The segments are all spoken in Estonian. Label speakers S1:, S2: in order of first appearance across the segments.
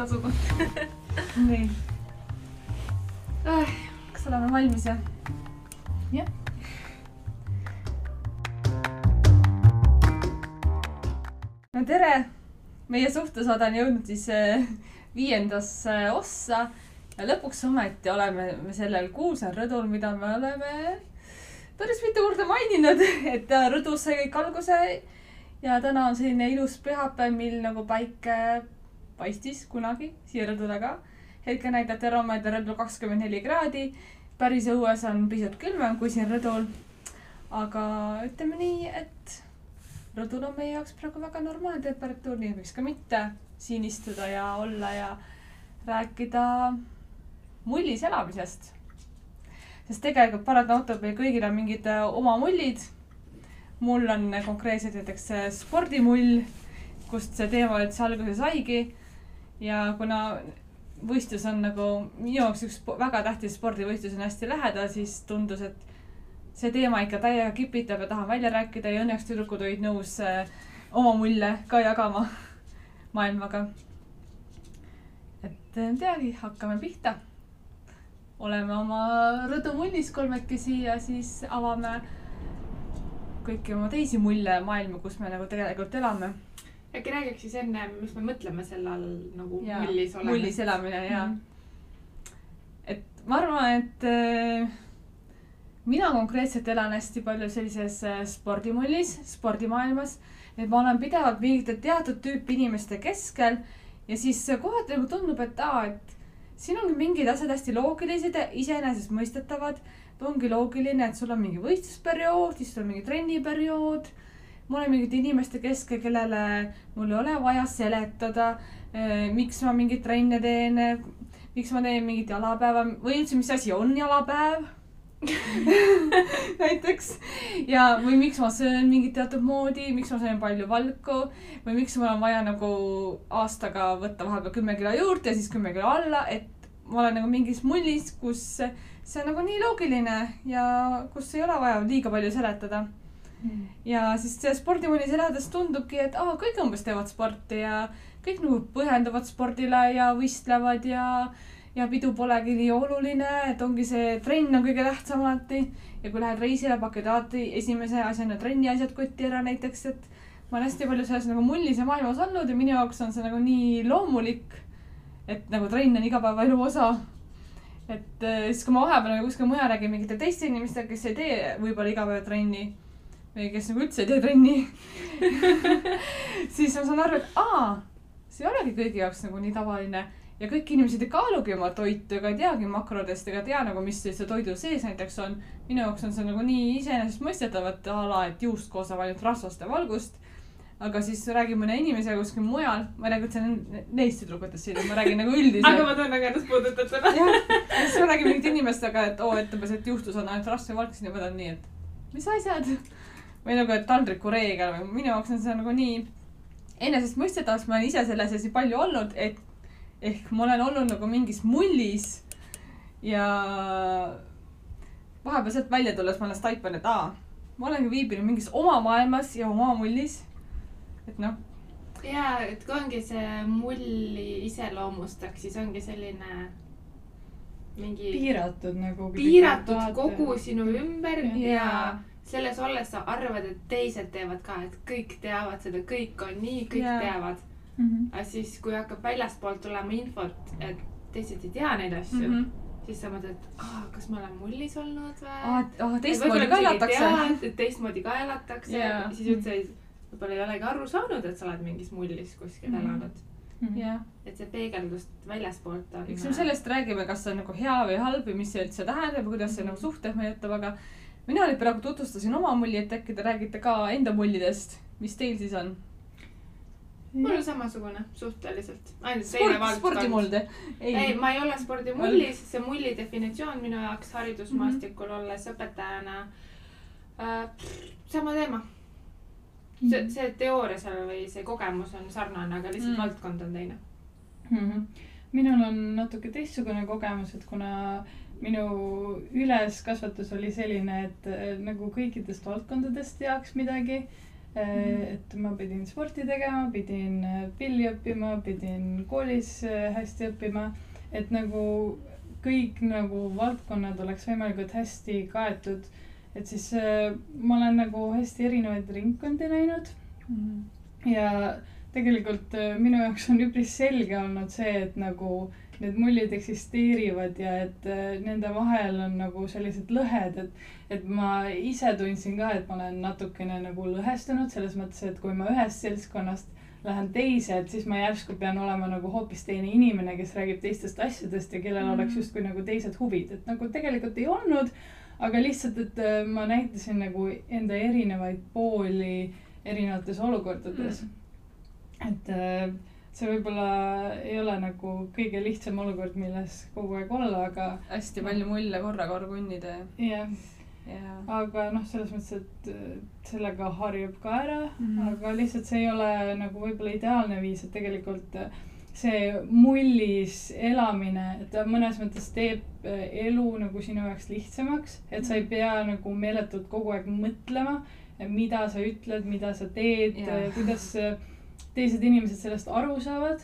S1: tasuda.
S2: nii. kas oleme valmis jah?
S3: Jah.
S2: no tere, meie suhtlussaade on jõudnud siis äh, viiendasse ossa ja lõpuks ometi oleme me sellel kuulsal rõdul, mida me oleme päris mitu korda maininud, et rõdus sai kõik alguse ja täna on selline ilus pühapäev, mil nagu päike paistis kunagi siia rõdule ka. hetkel näitab termomeeter rõdul kakskümmend neli kraadi. päris õues on pisut külmem kui siin rõdul. aga ütleme nii, et rõdul on meie jaoks praegu väga normaalne temperatuur, nii et miks ka mitte siin istuda ja olla ja rääkida mullis elamisest. sest tegelikult paratamatult meil kõigil on mingid äh, oma mullid. mul on konkreetselt näiteks äh, spordimull, kust see teema üldse alguse saigi. Ja kuna võistlus on nagu minu jaoks üks väga tähtis spordivõistlus on hästi lähedal, siis tundus, et see teema ikka täiega kipitab ja tahan välja rääkida ja õnneks tüdrukud olid nõus äh, oma mulle ka jagama maailmaga. et äh, teagi, hakkame pihta. oleme oma rõdumullis kolmekesi ja siis avame kõiki oma teisi mulle ja maailma, kus me nagu tegelikult elame.
S1: Äkki räägiks siis enne, mis me mõtleme selle all nagu
S2: Jaa,
S1: mullis olema.
S2: mullis elamine ja
S1: Mhm.
S2: et ma arvan, et äh, mina konkreetselt elan hästi palju sellises äh, spordimullis, spordimaailmas. et ma olen pidevalt mingite teatud tüüpi inimeste keskel ja siis äh, kohati nagu tundub, et aa, et siin ongi mingid asjad hästi loogilised ja iseenesestmõistetavad. ongi loogiline, et sul on mingi võistlusperiood, siis sul on mingi trenniperiood. Ma olen mingite inimeste keskel, kellele mul ei ole vaja seletada, miks ma mingeid trenne teen, miks ma teen mingit jalapäeva või üldse, mis asi on jalapäev näiteks ja, või miks ma söön mingit teatud moodi, miks ma söön palju valku või miks mul on vaja nagu aastaga võtta vahepeal kümme kilo juurde ja siis kümme kilo alla, et ma olen nagu mingis mullis, kus see on nagu nii loogiline ja kus ei ole vaja liiga palju seletada. Ja siis see spordimullis elades tundubki, et aa, kõik umbes teevad sporti ja kõik nagu pühenduvad spordile ja võistlevad ja ja pidu polegi nii oluline, et ongi see trenn on kõige tähtsam alati. ja kui lähed reisile, pakid alati esimese asjana trenni asjad kotti ära näiteks, et ma olen hästi palju selles nagu mullis ja maailmas olnud ja minu jaoks on see nagu nii loomulik. et nagu trenn on igapäevaelu osa. et äh, siis, kui ma vahepeal nagu kuskil mujal räägin mingite teiste inimestega, kes ei tee võib-olla igapäevatrenni või kes nagu üldse ei tee trenni siis ma saan aru, et aa, see ei olegi kõigi jaoks nagu nii tavaline ja kõik inimesed ei kaalugi oma toitu ega ei teagi makrodest ega tea nagu, mis see toidu sees näiteks on. minu jaoks on see nagu nii iseenesestmõistetav, et a la, et juust koosneb ainult rasvast ja valgust. aga siis räägin mõne inimesega kuskil mujal, ma ei räägi üldse ne- neist tüdrukutest siin, ma räägin nagu üldiselt.
S1: aga ma tunnen ka ennast puudutatuna.
S2: jah, ja siis ma räägin mingite inimestega, et oo, et umbes, et juustus on ainult rasv ja valk, siis nemad on nii, et mis asjad. Või nagu, et taldriku reegel või minu jaoks on see nagu nii enesestmõistetav, sest ma olen ise selles asi palju olnud, et ehk ma olen olnud nagu mingis mullis ja vahepeal sealt välja tulles ma alles taipan, et aa, ma olengi viibinud mingis oma maailmas ja oma mullis. et noh,
S1: ja, et kui ongi see mulli iseloomustaks, siis ongi selline mingi
S3: piiratud nagu.
S1: piiratud kogu sinu ümber
S3: Jah.
S1: ja selles olles sa arvad, et teised teevad ka, et kõik teavad seda, kõik on nii, kõik
S2: Jaa.
S1: teavad.
S3: Mhm.
S1: aga siis, kui hakkab väljastpoolt tulema infot, et teised ei tea neid asju mm,
S2: Mhm.
S1: -hmm. siis sa mõtled, et aa, kas ma olen mullis olnud või?
S2: aa, aa teistmoodi ka elatakse.
S1: et teistmoodi ka elatakse yeah., siis üldse ei, võib-olla ei olegi aru saanud, et sa oled mingis mullis kuskil mm
S3: Mhm.
S1: -hmm. elanud.
S3: Mhm.
S2: jah,
S1: et see peegeldust väljaspoolt on.
S2: eks me sellest räägime, kas see on nagu hea või halb või mis see üldse tähendab ja kuidas see nagu suhteid mõjutab, aga mina nüüd praegu tutvustasin oma mulli, et äkki te räägite ka enda mullidest, mis teil siis on?
S1: mul on samasugune suhteliselt,
S2: sport,
S1: valdkond.
S2: spordimuld,
S1: ei,
S2: ei.
S1: ma ei ole spordimullis, see mulli definitsioon minu jaoks haridusmaastikul
S2: Mhm.
S1: olles õpetajana äh,. sama teema. see,
S2: Mhm.
S1: see teooria seal või see kogemus on sarnane, aga lihtsalt
S2: Mm.
S1: mm. valdkond on teine.
S3: Mhm. minul on natuke teistsugune kogemus, et kuna minu üleskasvatus oli selline, et äh, nagu kõikidest valdkondadest teaks midagi. et ma pidin sporti tegema, pidin äh, pilli õppima, pidin koolis äh, hästi õppima, et nagu kõik nagu valdkonnad oleks võimalikult hästi kaetud. et siis äh, ma olen nagu hästi erinevaid ringkondi näinud ja tegelikult äh, minu jaoks on üpris selge olnud see, et nagu need mullid eksisteerivad ja et äh, nende vahel on nagu sellised lõhed, et, et ma ise tundsin ka, et ma olen natukene nagu lõhestunud selles mõttes, et kui ma ühest seltskonnast lähen teise, et siis ma järsku pean olema nagu hoopis teine inimene, kes räägib teistest asjadest ja kellel
S2: Mhm.
S3: oleks justkui nagu teised huvid, et nagu tegelikult ei olnud. aga lihtsalt, et äh, ma näitasin nagu enda erinevaid pooli erinevates olukordades. et äh, see võib-olla ei ole nagu kõige lihtsam olukord, milles kogu aeg olla, aga
S2: hästi palju mulle korraga orgunnida
S3: jah,
S2: ja.
S3: aga noh, selles mõttes, et sellega harjub ka ära mm,
S2: Mhm.
S3: -hmm. aga lihtsalt see ei ole nagu võib-olla ideaalne viis, et tegelikult see mullis elamine, et ta mõnes mõttes teeb äh, elu nagu sinu jaoks lihtsamaks, et sa ei pea nagu meeletult kogu aeg mõtlema, mida sa ütled, mida sa teed
S2: Jah.,
S3: kuidas teised inimesed sellest aru saavad.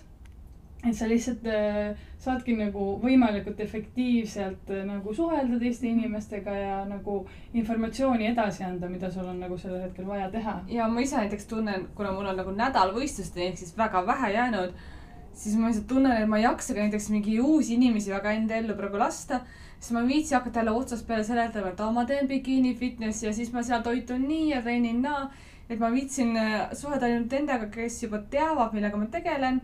S3: et sa lihtsalt äh, saadki nagu võimalikult efektiivselt äh, nagu suhelda teiste inimestega ja nagu informatsiooni edasi anda, mida sul on nagu sellel hetkel vaja teha.
S2: ja ma ise näiteks tunnen, kuna mul on nagu nädal võistlusteni ehk siis väga vähe jäänud, siis ma lihtsalt tunnen, et ma ei jaksagi näiteks mingi uusi inimesi väga enda ellu praegu lasta. siis ma ei viitsi hakata jälle otsast peale seletama, et aa, ma teen bikiini fitnessi ja siis ma seal toitun nii ja treenin naa. Et ma viitsin äh, suhelda ainult nendega, kes juba teavad, millega ma tegelen,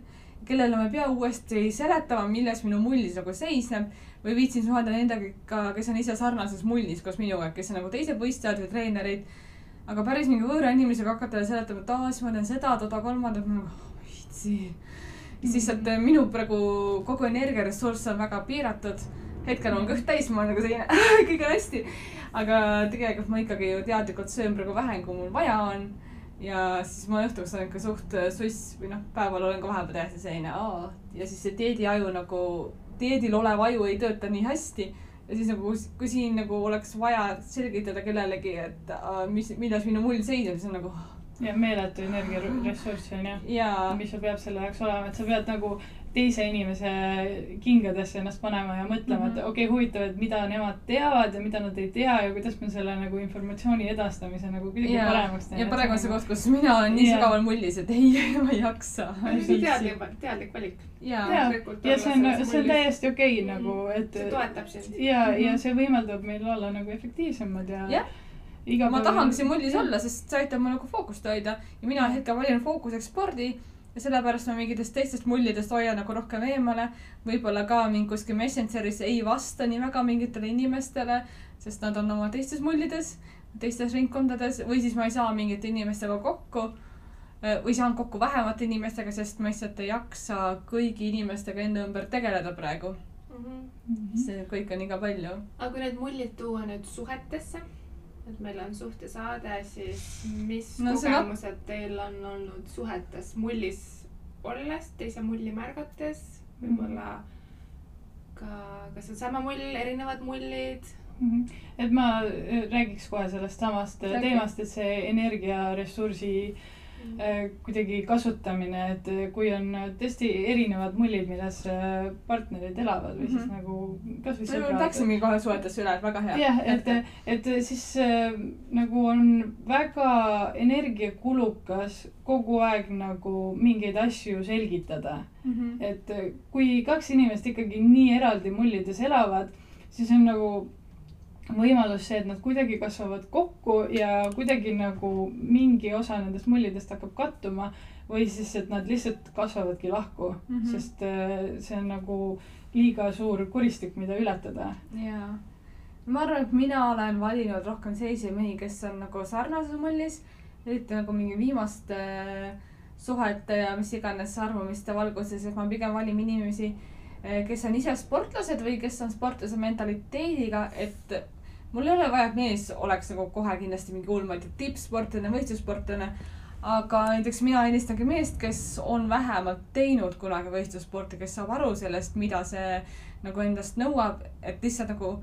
S2: kellele ma ei pea uuesti seletama, milles minu mullis nagu seisneb või viitsin suhelda nendega, kes on ise sarnases mullis koos minuga, kes on nagu teised võistlejad või treenerid aga päris mingi võõra inimesega hakata seletama, et aa, siis ma teen seda, toda, kolmandat, ma nagu oh, viitsi. siis lihtsalt eh, minu praegu kogu energiaressurss on väga piiratud. hetkel on kõht täis, ma olen nagu selline kõik on hästi. Aga tegelikult ma ikkagi ju teadlikult söön praegu vähem, kui mul vaja on. ja siis ma õhtuks olen ikka suht eh, suss või noh, päeval olen ka vahepeal täiesti selline aa. ja siis see dieediaju nagu, dieedil olev aju ei tööta nii hästi ja siis nagu, kui siin nagu oleks vaja selgitada kellelegi, et äh, mis, milles minu mull seisneb, siis on nagu
S3: ja meeletu energiaressurss on ju, mis sul peab selle jaoks olema, et sa pead nagu teise inimese kingadesse ennast panema ja mõtlema, et
S2: Mhm.
S3: okei okay,, huvitav, et mida nemad teavad ja mida nad ei tea ja kuidas me selle nagu informatsiooni edastamise nagu kuidagi
S2: ja
S3: paremaks,
S2: ja praegu on see koht, kus mina olen nii
S3: Jaa.
S2: sügaval mullis, et ei, ma ei jaksa.
S1: teadlik, teadlik valik.
S3: ja, ja
S1: olla
S3: see on, see on täiesti okei okay,
S1: Mhm.
S3: nagu, et
S1: see toetab sind.
S3: ja, ja
S2: Mhm.
S3: see võimaldab meil olla nagu efektiivsemad ja
S2: Jah.
S3: iga
S2: ma tahangi siin mullis olla, sest see aitab mul nagu fookust hoida ja mina hetkel valin fookuseks spordi ja sellepärast ma mingitest teistest mullidest hoian nagu rohkem eemale. võib-olla ka mingi kuskil Messengeris ei vasta nii väga mingitele inimestele, sest nad on oma teistes mullides, teistes ringkondades või siis ma ei saa mingite inimestega kokku. või saan kokku vähemate inimestega, sest ma lihtsalt ei jaksa kõigi inimestega enda ümber tegeleda praegu.
S3: Mhm.
S2: see kõik on liiga palju.
S1: aga kui need mullid tuua nüüd suhetesse, et meil on suhtesaade, siis mis
S2: No
S1: no,
S2: see nat-
S1: kogemused teil on olnud suhetes mullis olles, teise mulli märgates, võib-olla ka, kas on sama mull, erinevad mullid?
S3: Mhm. et ma äh, räägiks kohe sellest samast
S2: Räägi.
S3: teemast, et see energiaressursi äh, kuidagi kasutamine, et äh, kui on äh, tõesti erinevad mullid, milles äh, partnerid elavad või siis
S2: Mhm.
S3: nagu kasvõi sõbrad.
S2: läksimegi kohe suhetesse üle, et väga hea.
S3: jah, et, et siis äh, nagu on väga energiakulukas kogu aeg nagu mingeid asju selgitada.
S2: Mhm.
S3: et äh, kui kaks inimest ikkagi nii eraldi mullides elavad, siis on nagu võimalus see, et nad kuidagi kasvavad kokku ja kuidagi nagu mingi osa nendest mullidest hakkab kattuma või siis, et nad lihtsalt kasvavadki lahku mm. -hmm. sest äh, see on nagu liiga suur kuristik, mida ületada.
S2: jaa. ma arvan, et mina olen valinud rohkem selliseid mehi, kes on nagu sarnases mullis, eriti nagu mingi viimaste suhete ja mis iganes arvamiste valguses, et ma pigem valin inimesi, kes on ise sportlased või kes on sportlase mentaliteediga, et mul ei ole vaja, et mees oleks nagu kohe kindlasti mingi tea, tippsportlane, võistlussportlane. aga näiteks mina eelistangi meest, kes on vähemalt teinud kunagi võistlussporti, kes saab aru sellest, mida see nagu endast nõuab, et lihtsalt nagu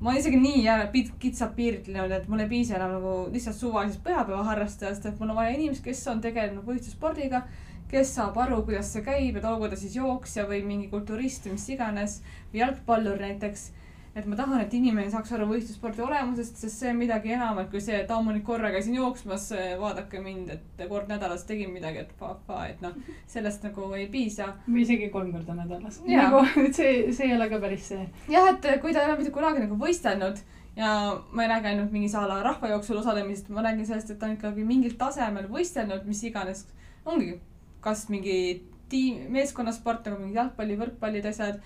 S2: ma olen isegi nii ära pit- kitsalt piiritlenud, et mul ei piisa enam nagu lihtsalt suvalisest pühapäevaharrastajast, et mul on vaja inimest, kes on tegelenud võistlusspordiga, kes saab aru, kuidas see käib, et olgu ta siis jooksja või mingi kulturist või mis iganes jalgpallur näiteks. et ma tahan, et inimene saaks aru võistlusspordi olemusest, sest see on midagi enamat kui see, et aa, ma nüüd korra käisin jooksmas, vaadake mind, et kord nädalas tegin midagi, et fa-fa, et noh, sellest nagu ei piisa
S3: või isegi kolm korda nädalas. Nagu, see, see ei ole ka päris see.
S2: jah, et kui ta ei ole mitte kunagi nagu võistelnud ja ma ei räägi ainult mingi a la rahvajooksul osalemisest, ma räägin sellest, et ta on ikkagi mingil tasemel võistelnud, mis iganes ongi, kas mingi tiim, meeskonnasport nagu mingid jalgpalli, võrkpallid, asjad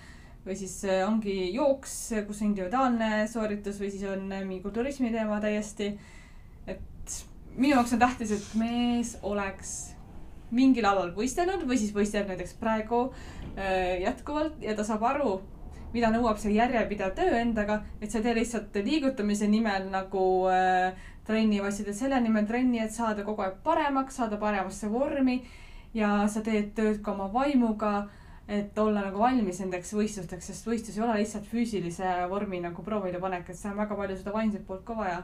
S2: või siis äh, ongi jooks, kus on individuaalne sooritus või siis on äh, mingi kulturismi teema täiesti. et minu jaoks on tähtis, et mees oleks mingil alal võistelnud või siis võistleb näiteks praegu äh, jätkuvalt ja ta saab aru, mida nõuab see järjepidev töö endaga, et sa ei tee lihtsalt liigutamise nimel nagu äh, trenni, vaid sa teed selle nimel trenni, et saada kogu aeg paremaks, saada paremasse vormi ja sa teed tööd ka oma vaimuga, et olla nagu valmis nendeks võistlusteks, sest võistlus ei ole lihtsalt füüsilise vormi nagu proovile panek, et see on väga palju seda vaimset poolt ka vaja.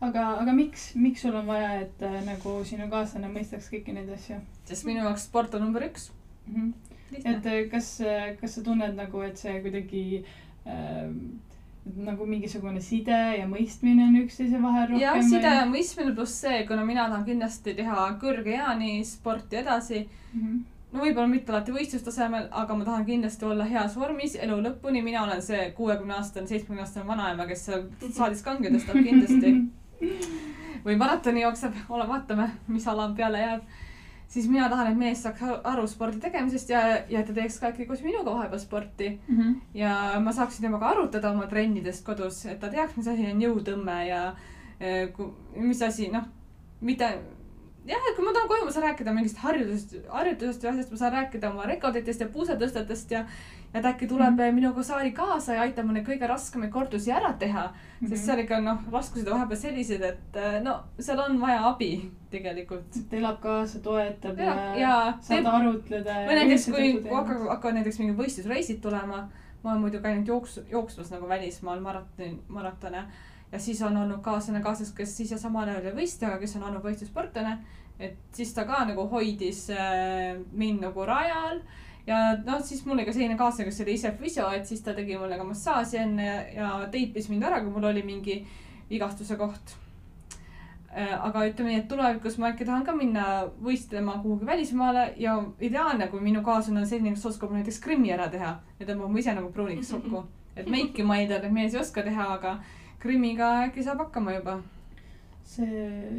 S3: aga, aga miks, miks sul on vaja, et äh, nagu sinu kaaslane mõistaks kõiki neid asju
S2: sest minu jaoks sport on number üks.
S3: mm? -hmm.
S2: lihtne
S3: et. äh, kas, kas sa tunned nagu, et see kuidagi äh, nagu mingisugune side ja mõistmine on üksteise vahel rohkem?
S2: jah, side ja mõistmine pluss see, kuna mina tahan kindlasti teha kõrge eani sporti edasi
S3: mm. -hmm.
S2: no võib-olla mitte alati võistlustasemel, aga ma tahan kindlasti olla heas vormis elu lõpuni, mina olen see kuuekümne aastane, seitsmekümne aastane vanaema, kes seal saalis kange tõstab kindlasti. või maratoni jookseb, ole, vaatame, mis ala peale jääb. Siis mina tahan, et mees saaks aru- spordi tegemisest ja, ja ta teeks ka ikkagi koos minuga vahepeal sporti.
S3: Mm -hmm.
S2: ja ma saaksin temaga arutada oma trennidest kodus, et ta teaks, mis asi on jõutõmme ja eh, ku- mis asi, noh, mitte jah, et kui ma tahan koju, ma saan rääkida mingist harjutusest, harjutusest või asjast, ma saan rääkida oma rekorditest ja puusetõstetest ja ja et äkki tuleb
S3: Mhm.
S2: mm. minuga saali kaasa ja aitab mul neid kõige raskemaid kordusi ära teha mm. -hmm.
S3: Mhm.
S2: sest seal ikka noh, raskused on vahepeal sellised, et eh, no seal on vaja abi tegelikult.
S3: et elab kaasa, toetab ja,
S2: ja,
S3: ja
S2: ja
S3: saad
S2: teeb
S3: arutleda.
S2: või näiteks, kui hakkavad, hakkavad näiteks mingid võistlusreisid tulema, ma olen muidu käinud jooks, jooksmas nagu välismaal maratoni, maratone. Ja siis on olnud kaaslane kaasas, kes ise samal ajal ei võistle, aga kes on olnud võistlussportlane. et siis ta ka nagu hoidis äh, mind nagu rajal ja noh, siis mul oli ka selline kaaslane, kes oli ise füsio, et siis ta tegi mulle ka massaaži enne ja, ja teipis mind ära, kui mul oli mingi vigastuse koht. aga ütleme nii, et tulevikus ma äkki tahan ka minna võistlema kuhugi välismaale ja ideaalne, kui minu kaaslane on selline, kes oskab näiteks Krimmi ära teha ja tõmbab mu ise nagu pruuniks kokku. et meiki ma eeldan, et mees ei oska teha, aga Krimmiga äkki saab hakkama juba.
S3: see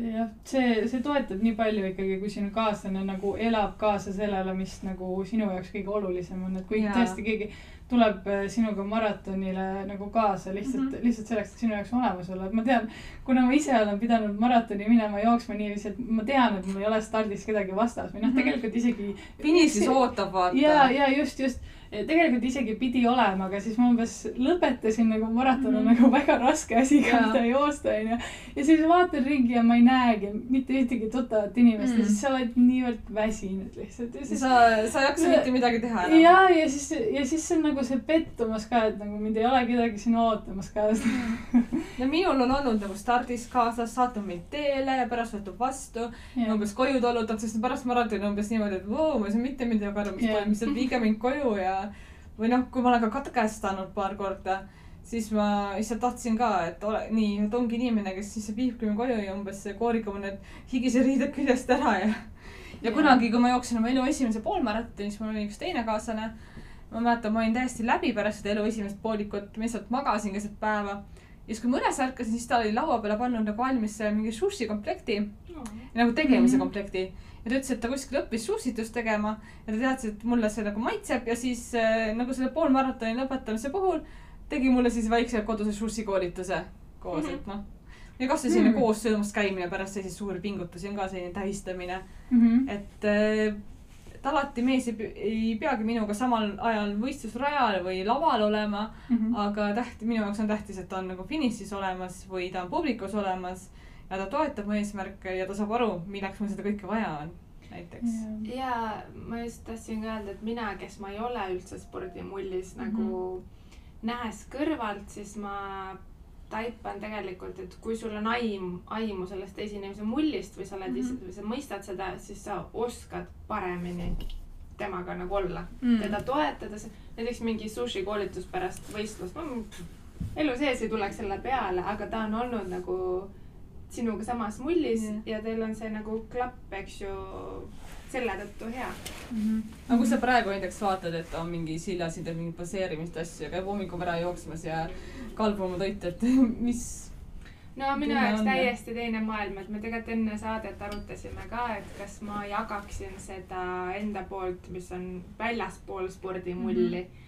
S3: jah, see, see toetab nii palju ikkagi, kui sinu kaaslane nagu elab kaasa sellele, mis nagu sinu jaoks kõige olulisem on, et kui
S2: Jaa.
S3: tõesti keegi tuleb äh, sinuga maratonile nagu kaasa lihtsalt mm. -hmm. lihtsalt selleks, et sinu jaoks olemas olla, et ma tean, kuna ma ise olen pidanud maratoni minema jooksma niiviisi, et ma tean, et mul ei ole stardis kedagi vastas või noh,
S2: Mhm.
S3: tegelikult isegi.
S2: finišis ootab, vaata.
S3: ja, ja just, just tegelikult isegi pidi olema, aga siis ma umbes lõpetasin nagu maraton on
S2: Mhm.
S3: nagu väga raske asi ka mida joosta onju. ja siis vaatan ringi ja ma ei näegi mitte ühtegi tuttavat inimest
S2: Mm.
S3: ja siis sa oled niivõrd väsinud lihtsalt siis.
S2: sa, sa ei jaksa mitte midagi teha enam.
S3: ja, ja siis, ja siis see on nagu see pettumus ka, et nagu mind ei ole kedagi siin ootamas ka.
S2: ja minul on olnud nagu stardis kaasas, saatnud mind teele ja pärast võtnud vastu ja umbes koju tolutanud, sest pärast maratoni umbes niimoodi, et voo, ma ei saa mitte midagi aru, mis
S3: Jah.
S2: toimub, lihtsalt viige mind koju ja või noh, kui ma olen ka katkestanud paar korda, siis ma lihtsalt tahtsin ka, et ole nii, et ongi inimene, kes siis viibki mind koju ja umbes koorib mu need higised riided küljest ära ja ja kunagi, kui ma jooksin oma elu esimese poolmaratoni, siis mul oli üks teine kaaslane. ma mäletan, ma olin täiesti läbi pärast seda elu esimest poolikut, ma lihtsalt magasin keset päeva. ja siis, kui ma üles ärkasin, siis ta oli laua peale pannud nagu valmis mingi sushi komplekti nagu tegemise
S3: Mhm.
S2: komplekti. Ja ta ütles, et ta kuskil õppis sushitust tegema ja ta teadis, et mulle see nagu maitseb ja siis äh, nagu selle poolmaratoni lõpetamise puhul tegi mulle siis väikse koduse sushi koolituse koos, et noh. ja kasvõi selline
S3: Mhm.
S2: koos söömas käimine pärast selliseid suuri pingutusi on ka selline tähistamine,
S3: -hmm.
S2: et äh, et alati mees ei, ei peagi minuga samal ajal võistlusrajal või laval olema,
S3: Mhm.
S2: aga täht-, minu jaoks on tähtis, et ta on nagu finišis olemas või ta on publikus olemas ja ta toetab mu eesmärke ja ta saab aru, milleks mul seda kõike vaja on, näiteks.
S1: ja ma just tahtsin ka öelda, et mina, kes ma ei ole üldse spordimullis mm -hmm. nagu nähes kõrvalt, siis ma taipan tegelikult, et kui sul on aim, aimu sellest teise inimese mullist või sa oled ise
S2: Mhm.
S1: või sa mõistad seda, siis sa oskad paremini temaga nagu olla
S3: Mm.
S1: teda toetada, näiteks mingi sushi koolitus pärast võistlust, elu sees ei tuleks selle peale, aga ta on olnud nagu sinuga samas mullis
S2: Jah.
S1: ja teil on see nagu klapp, eks ju, selle tõttu hea.
S2: aga kui sa praegu näiteks vaatad, et on mingi sillas, siin teeb mingit baseerimist asju, käib hommikul ära jooksmas ja kalbub oma toitu, et mis,
S1: no minu jaoks täiesti teine maailm, et me tegelikult enne saadet arutasime ka, et kas ma jagaksin seda enda poolt, mis on väljaspool spordimulli mm. -hmm.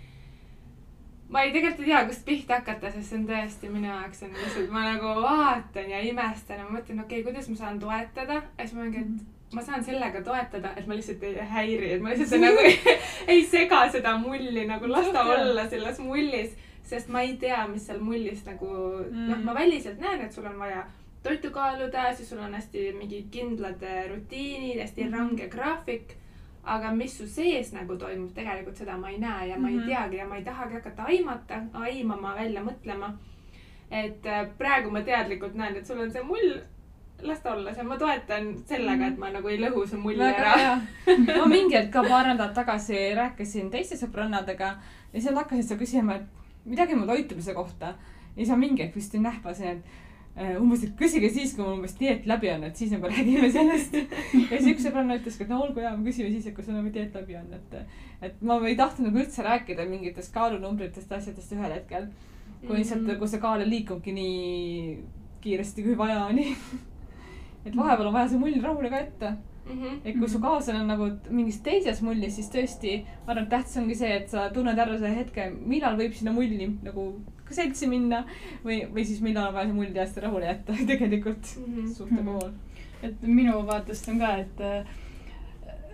S1: Ma ei, tegelikult ei tea, kust pihta hakata, sest see on tõesti minu jaoks on lihtsalt, ma nagu vaatan ja imestan ja ma mõtlen, okei okay,, kuidas ma saan toetada ja siis ma mingi, et ma saan sellega toetada, et ma lihtsalt ei häiri, et ma lihtsalt nagu ei, ei sega seda mulli nagu las ta olla selles mullis, sest ma ei tea, mis seal mullis nagu mm.
S2: Mm.
S1: noh, ma väliselt näen, et sul on vaja toitu kaaluda, siis sul on hästi mingid kindlad eh, rutiinid, hästi
S2: Mhm.
S1: range graafik. Aga mis su sees nagu toimub, tegelikult seda ma ei näe ja ma
S2: Mhm.
S1: ei teagi ja ma ei tahagi hakata aimata, aimama, välja mõtlema. et eh, praegu ma teadlikult näen, et sul on see mull, las ta olla seal, ma toetan sellega, et ma nagu ei lõhu su mulli
S2: väga
S1: ära.
S2: ma mingi hetk ka paar nädalat tagasi rääkisin teiste sõbrannadega ja nad hakkasid seal küsima, et midagi mu toitumise kohta. ja siis ma mingi hetk vist nähvasin, et äh, umbes, et küsige siis, kui mul umbes dieet läbi on, et siis nagu räägime sellest. ja siis üks sõbranna ütles ka, et no olgu hea, me küsime siis, et kui sul nagu dieet läbi on, et, et ma ei tahtnud nagu üldse rääkida mingitest kaalunumbritest, asjadest ühel hetkel. kui lihtsalt
S1: Mhm.
S2: nagu see kaal liigubki nii kiiresti, kui vaja on. et vahepeal on vaja see mull rahule ka ette
S1: Mhm.
S2: et kui su kaaslane on nagu mingis teises mullis, siis tõesti, ma arvan, et tähtis ongi see, et sa tunned ära selle hetke, millal võib sinna mulli nagu ka seltsi minna või, või siis millal on vaja see mull täiesti rahule jätta tegelikult
S1: Mhm.
S2: suhte
S3: Mhm.
S2: puhul.
S3: et minu vaatest on ka, et äh,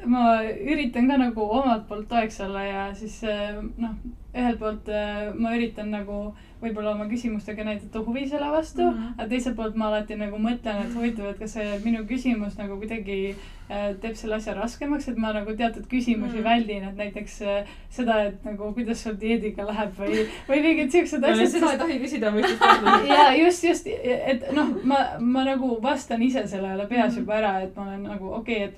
S3: ma üritan ka nagu omalt poolt toeks olla ja siis äh, noh, ühelt poolt äh, ma üritan nagu võib-olla oma küsimustega näidata huvi selle vastu mm. -hmm. aga teiselt poolt ma alati nagu mõtlen, et huvitav, et kas see minu küsimus nagu kuidagi äh, teeb selle asja raskemaks, et ma nagu teatud küsimusi mm. väldin, et näiteks äh, seda, et nagu kuidas sul dieediga läheb või, või mingid siuksed asjad.
S2: seda ei tohi küsida võistlussportlaselt.
S3: ja just, just, et noh, ma, ma nagu vastan ise sellele peas
S2: Mhm.
S3: juba ära, et ma olen nagu okei okay,, et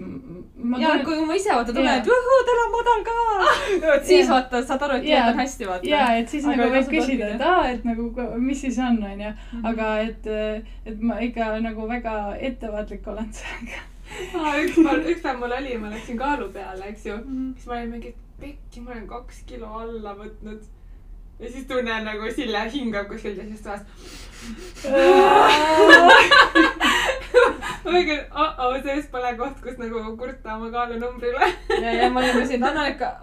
S3: ma
S2: ja et kui ma ise vaata tunnen,
S3: Jaa.
S2: et juhuu, täna on madal ka. et siis
S3: Jaa.
S2: vaata, saad aru, et dieet on hästi vaata.
S3: ja et siis
S2: Aga
S3: nagu võib küsida, et aa, et nagu mis siis on, onju.
S2: Mhm.
S3: aga et, et ma ikka nagu väga ettevaatlik olen sellega.
S1: üks päev, üks päev mul oli, ma läksin kaalu peale, eks ju.
S2: Mhm.
S1: siis ma olin mingi, et pekki, ma olen kaks kilo alla võtnud. ja siis tunnen nagu Sille hingab kuskil teises toas. ma mingi, oh-oh, see vist pole koht, kus nagu kurta oma kaalunumbrile.
S2: ja, ja ma olin siin, annan ikka,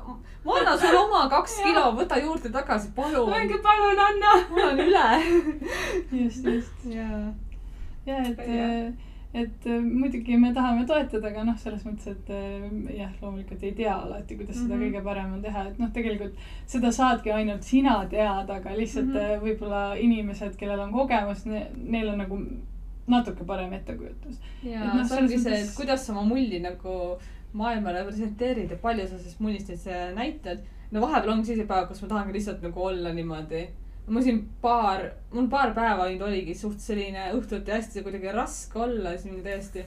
S2: ma annan sulle oma kaks kilo, võta juurde tagasi, palun.
S1: mingi, palun anna.
S2: mul on üle.
S3: just, just.
S2: jaa.
S3: ja et
S1: Jah.,
S3: et äh, muidugi me tahame toetada, aga noh, selles mõttes, et äh, jah, loomulikult ei tea alati, kuidas seda
S2: Mhm.
S3: kõige parem on teha, et noh, tegelikult seda saadki ainult sina teada, aga lihtsalt mm -hmm. võib-olla inimesed, kellel on kogemus ne,, neil on nagu natuke parem ettekujutus.
S2: ja
S3: Et noh,
S2: see ongi see, et kuidas sa oma mulli nagu maailmale presenteerid ja palju sa siis äh, näitad. no vahepeal ongi selliseid päevi, kus ma tahangi lihtsalt nagu olla niimoodi. mul siin paar, mul paar päeva nüüd oligi suht selline õhtuti hästi kuidagi raske olla, siis mingi täiesti.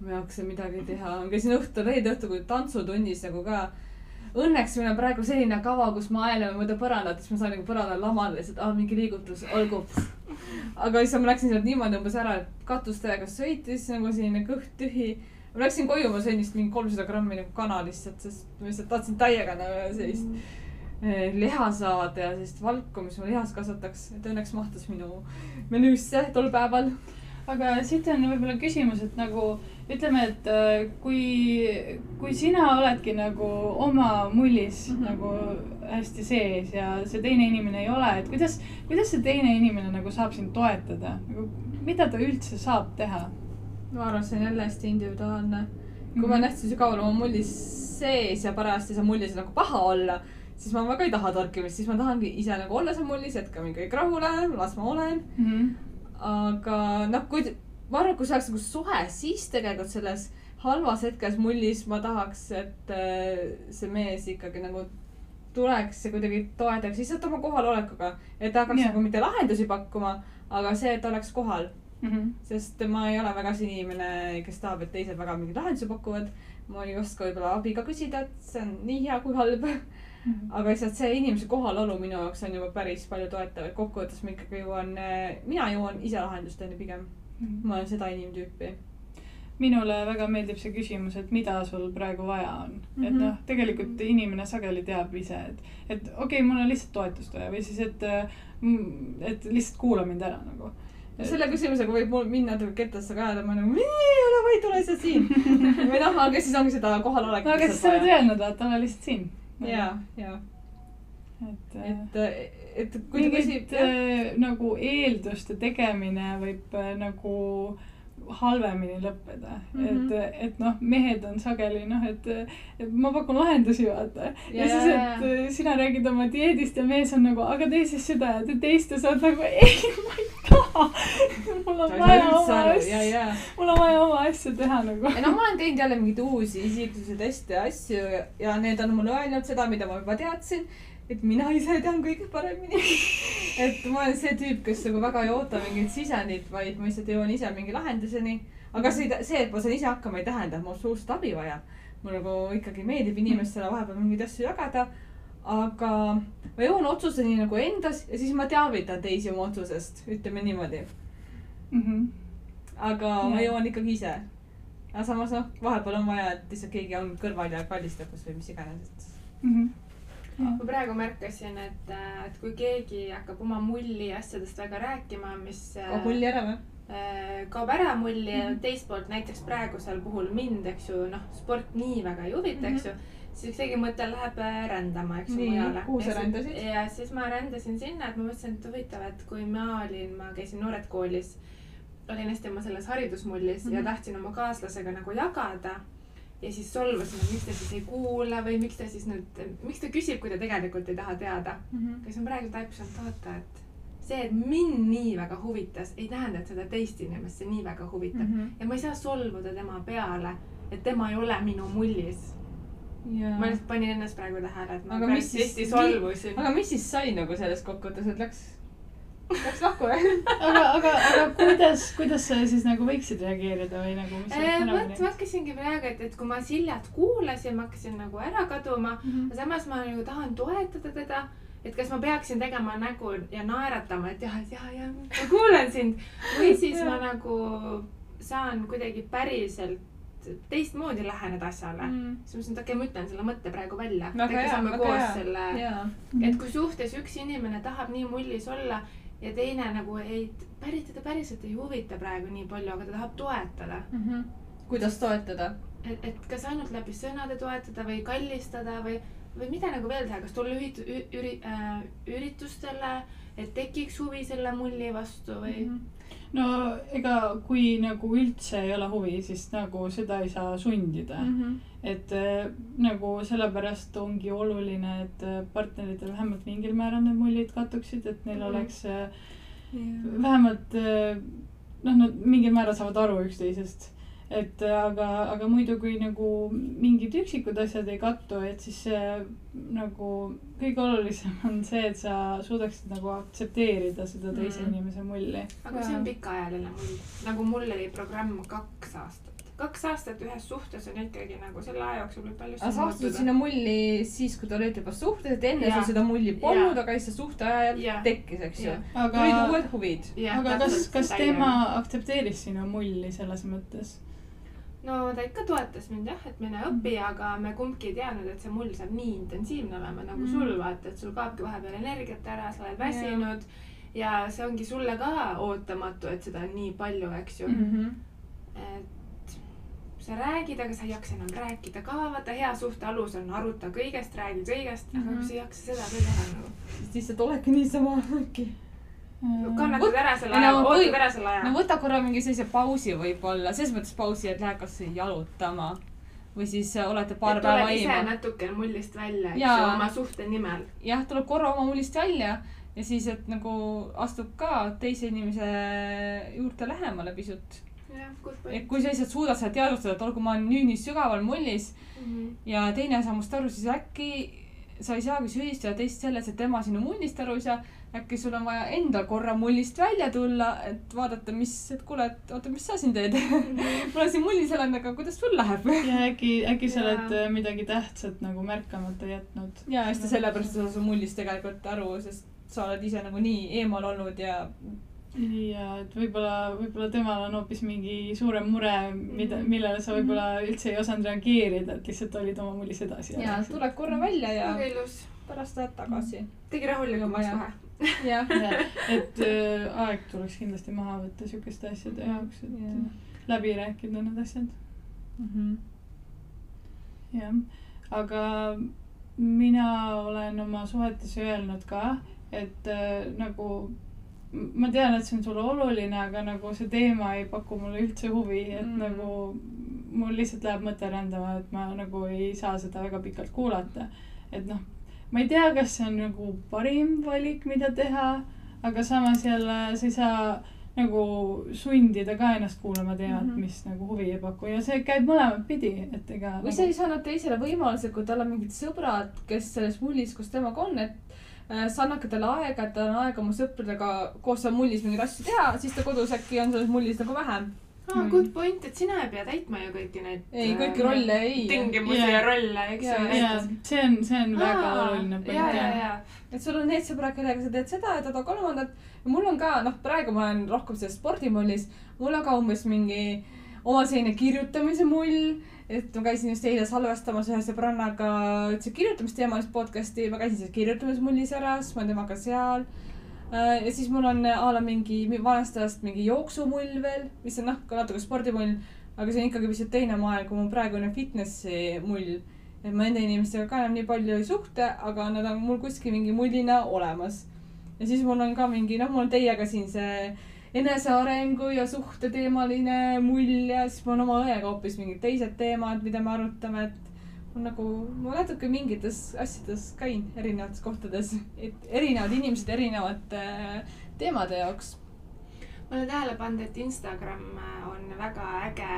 S2: ma ei jaksa midagi teha, ma käisin õhtul, reede õhtul tantsutunnis nagu ka. Õnneks meil on praegu selline kava, kus me aelame mööda põrandat, siis ma saan nagu põrandal lamada lihtsalt, aa mingi liigutus, olgu. aga siis ma läksin sealt niimoodi umbes ära, et katus täiega sõitis nagu selline kõht tühi. Ma läksin koju, ma sõin vist mingi kolmsada grammi nagu kana lihtsalt, sest ma lihtsalt tahtsin täiega sellist eh, liha saada ja sellist valku, mis mu lihas kasvataks, et õnneks mahtus minu menüüsse tol päeval.
S3: aga siit on võib-olla küsimus, et nagu ütleme, et äh, kui, kui sina oledki nagu oma mullis mm. -hmm. nagu hästi sees ja see teine inimene ei ole, et kuidas, kuidas see teine inimene nagu saab sind toetada nagu mida ta üldse saab teha?
S2: Ma arvan, see on jälle hästi individuaalne. kui
S3: Mhm.
S2: ma olen hästi sügaval oma mullis sees ja parajasti seal mullis nagu paha olla, siis ma väga ei taha torkimist, siis ma tahangi ise nagu olla seal mullis, jätka mind kõik rahule, las ma olen.
S3: mm. -hmm.
S2: aga noh, kui, ma arvan, et kui see oleks nagu suhe, siis tegelikult selles halvas hetkes mullis ma tahaks, et äh, see mees ikkagi nagu tuleks ja kuidagi toetaks lihtsalt oma kohalolekuga. et ta hakkaks
S3: Jah.
S2: nagu mitte lahendusi pakkuma, aga see, et ta oleks kohal.
S3: Mhm.
S2: sest ma ei ole väga see inimene, kes tahab, et teised väga mingeid lahendusi pakuvad. ma ei oska võib-olla abi ka küsida, et see on nii hea kui halb. aga lihtsalt see inimese kohalolu minu jaoks on juba päris palju toetav, et kokkuvõttes ma ikkagi jõuan, mina jõuan ise lahendusteni pigem. ma olen seda inimtüüpi.
S3: minule väga meeldib see küsimus, et mida sul praegu vaja on mm. -hmm. et
S2: Mhm.
S3: noh, tegelikult inimene sageli teab ise, et, et okei okay,, mul on lihtsalt toetust vaja või siis, et, et lihtsalt kuula mind ära nagu.
S2: Selle küsimusega võib mul minna kettasse ka ajada, ma nagu, ole vaid, ole sa siin. või noh, aga siis ongi seda kohalolekut
S3: no aga siis sa oled öelnud, vaata, ole lihtsalt siin.
S2: ja, ja,
S3: et, et
S2: et, et kui ta küsib
S3: äh, nagu eelduste tegemine võib äh, nagu halvemini lõppeda mm, -hmm.
S2: Mhm.
S3: et, et noh, mehed on sageli noh, et, et ma pakun lahendusi, vaata. ja,
S2: Ja,
S3: siis, et äh, sina räägid oma dieedist ja mees on nagu, aga tee siis seda ja tee teist ja sa oled nagu ei, ma ei taha. mul on vaja oma
S2: ja,
S3: asju,
S2: ja.
S3: mul on vaja oma asju teha nagu.
S2: ei no ma olen teinud jälle mingeid uusi isiksuse teste ja asju ja, ja need on mulle öelnud seda, mida ma juba teadsin. Et mina ise tean kõige paremini. et ma olen see tüüp, kes nagu väga ei oota mingit sisendit, vaid ma lihtsalt jõuan ise mingi lahenduseni. aga see, see, et ma saan ise hakkama, ei tähenda, et ma absoluutselt abi vajan. mulle nagu ikkagi meeldib inimestele vahepeal mingeid asju jagada. aga ma jõuan otsuseni nagu endas ja siis ma teavitan teisi oma otsusest, ütleme niimoodi.
S3: Mhm.
S2: aga
S3: Jah.
S2: ma jõuan ikkagi ise. aga samas noh, vahepeal on vaja, et lihtsalt keegi on kõrval ja kallistab kas või mis iganes, et.
S3: Mhm.
S1: Ma praegu märkasin, et, et kui keegi hakkab oma mulli asjadest väga rääkima, mis äh,
S2: kaob mulli ära või?
S1: äh, kaob ära mulli ja teist poolt näiteks praegusel puhul mind, eks ju, noh, sport nii väga ei huvita, eks ju. siis keegi mõte läheb äh, rändama, eks ju, mujale.
S2: kuhu sa rändasid?
S1: ja siis ma rändasin sinna, et ma mõtlesin, et huvitav, et kui ma olin, ma käisin noored koolis, olin hästi oma selles haridusmullis mm -hmm. ja
S2: Mhm.
S1: tahtsin oma kaaslasega nagu jagada ja siis solvasin, et miks ta siis ei kuula või miks ta siis nüüd, miks ta küsib, kui ta tegelikult ei taha teada. aga siis ma praegu taipsin, et oota, et see, et mind nii väga huvitas, ei tähenda, et seda teist inimest see nii väga huvitab mm. -hmm. ja ma ei saa solvuda tema peale, et tema ei ole minu mullis. ma lihtsalt panin ennast praegu tähele, et ma
S2: Aga
S1: päris hästi solvusin.
S2: aga mis siis sai nagu sellest kokkuvõttes, et läks, läks lahku või?
S3: aga, aga, aga kuidas, kuidas sa siis nagu võiksid reageerida või nagu, mis
S1: Äh,
S3: oleks ära
S1: vot, ma hakkasingi praegu, et, et kui ma Siljat kuulasin, ma hakkasin nagu ära kaduma
S3: Mhm.
S1: aga samas ma nagu tahan toetada teda, et kas ma peaksin tegema nägu ja naeratama, et jah, et ja, ja ma kuulan sind või siis ma nagu saan kuidagi päriselt teistmoodi läheneda asjale mm.. siis ma mõtlesin, et okei okay,, ma ütlen selle mõtte praegu välja.
S2: hea,
S1: saame koos
S2: hea.
S1: selle, et kui suhtes üks inimene tahab nii mullis olla ja teine nagu ei, päris teda päriselt ei huvita praegu nii palju, aga ta tahab toetada
S2: kuidas toetada?
S1: et, et kas ainult läbi sõnade toetada või kallistada või, või mida nagu veel teha, kas tulla ühit-, üri- äh,, üritustele, et tekiks huvi selle mulli vastu või mm?
S3: No ega kui nagu üldse ei ole huvi, siis nagu seda ei saa sundida mm. -hmm. et äh, nagu sellepärast ongi oluline, et äh, partneritel vähemalt mingil määral need mullid kattuksid, et neil
S1: Mhm.
S3: oleks äh, vähemalt äh, noh, nad mingil määral saavad aru üksteisest. Et äh, aga, aga muidu, kui nagu mingid üksikud asjad ei kattu, et siis see nagu kõige olulisem on see, et sa suudaksid nagu aktsepteerida seda teise
S2: Mhm.
S3: inimese mulli.
S1: aga see on pikaajaline mull, nagu mul oli programm kaks aastat. kaks aastat ühes suhtes on ikkagi nagu selle aja jooksul võib palju
S2: aga sa astusid sinna mulli siis, kui te olite juba suhtes, et enne
S1: Jaa.
S2: sul seda mulli polnud, aga siis see suhte ajal
S1: Jaa.
S2: tekkis, eks ju.
S3: aga
S2: tulid, uued huvid.
S3: aga kas, kas tema aktsepteeris sinu mulli selles mõttes?
S1: No ta ikka toetas mind jah, et mine õpi, aga me kumbki ei teadnud, et see mull saab nii intensiivne olema nagu
S2: Mm.
S1: sul vaata, et sul kaobki vahepeal energiat ära, sa oled väsinud ja see ongi sulle ka ootamatu, et seda on nii palju, eks ju mm.
S2: Mhm.
S1: -hmm. et sa räägid, aga sa ei jaksa enam rääkida ka, vaata hea suhte alus on aruta kõigest, räägi kõigest mm, -hmm. aga
S2: Mhm.
S1: kui sa ei jaksa seda ka teha nagu.
S2: siis lihtsalt oledki niisama äkki.
S1: Kannatad ära selle aja
S2: no,
S1: ootad ära selle
S2: no
S1: aja.
S2: võta korra mingi sellise pausi võib-olla, selles mõttes pausi, et lähed kasvõi jalutama või siis äh, olete paar päeva
S1: tuled ise
S2: aima.
S1: natuke mullist välja, eks ju, oma suhte nimel.
S2: jah, tuleb korra oma mullist välja ja siis, et nagu astub ka teise inimese juurde lähemale pisut. et kui sa lihtsalt suudad seda teadvustada, et olgu, ma olen nüüd nii sügaval mullis
S1: Mhm.
S2: ja teine ei saa must aru, siis äkki sa ei saagi süüdistada teist selles, et tema sinu mullist aru ei saa. Äkki sul on vaja endal korra mullist välja tulla, et vaadata, mis, et kuule, et oota, mis sa siin teed. ma olen siin mullis elanud, aga kuidas sul läheb?
S3: ja äkki, äkki sa oled äh, midagi tähtsat nagu märkamata jätnud.
S2: ja siis ta sellepärast ei saa su mullist tegelikult aru, sest sa oled ise nagu nii eemal olnud ja
S3: ja et võib-olla, võib-olla temal on hoopis mingi suurem mure, mida,
S1: Mhm.
S3: millele sa võib-olla üldse ei osanud reageerida, et lihtsalt olid oma mullis edasi.
S2: ja tuleb korra välja ja
S1: väga ilus.
S2: pärast lähed tagasi.
S1: tegi rahulikumaks
S2: Vaja. Jah.
S3: et äh, aeg tuleks kindlasti maha võtta siukeste asjade jaoks, et äh, läbi rääkida need asjad.
S2: Mhm.
S3: jah, aga mina olen oma suhetes öelnud ka, et äh, nagu ma tean, et see on sulle oluline, aga nagu see teema ei paku mulle üldse huvi, et
S2: Mm.
S3: mm. nagu mul lihtsalt läheb mõte rändama, et ma nagu ei saa seda väga pikalt kuulata. et noh, ma ei tea, kas see on nagu parim valik, mida teha, aga samas jälle sa ei saa nagu sundida ka ennast kuulama teemat mm. -hmm. mis nagu huvi ei paku ja see käib mõlemat pidi, et ega.
S2: või sa ei saa anda teisele võimaluse, kui tal on mingid sõbrad, kes selles mullis koos temaga on, et äh, sa annadki talle aega, et tal on aega oma sõpradega koos seal mullis mingeid asju teha, siis ta kodus äkki on selles mullis nagu vähem.
S1: aa, good point, et sina ei pea täitma ju kõiki neid.
S2: ei, kõiki rolle ei.
S1: tingimusi
S3: Jaa.
S1: ja rolle, eks ju.
S3: ja see on, see on väga oluline
S1: ja,
S3: point
S1: ja,
S3: jah.
S1: ja.
S2: et sul on need sõbrad, kellega sa teed seda ja toda kolmandat. mul on ka, noh, praegu ma olen rohkem selles spordimullis, mul on ka umbes mingi oma selline kirjutamise mull. et ma käisin just eile salvestamas ühe sõbrannaga üldse kirjutamisteemalist podcast'i, ma käisin selles kirjutamismullis ära, siis ma olen temaga seal. Ja siis mul on a la mingi mi- vanast ajast mingi jooksumull veel, mis on noh, ka natuke spordimull, aga see on ikkagi pisut teine maailm kui mu praegune fitnessi mull et ma nende inimestega ka enam nii palju ei suhtle, aga nad on mul kuskil mingi mullina olemas. ja siis mul on ka mingi, noh, mul on teiega siin see enesearengu ja suhte teemaline mull ja siis mul on oma õega hoopis mingid teised teemad, mida me arutame, et nagu, ma natuke mingites asjades käin erinevates kohtades, et erinevad inimesed erinevate äh, teemade jaoks.
S1: ma olen tähele pannud, et Instagram äh, on väga äge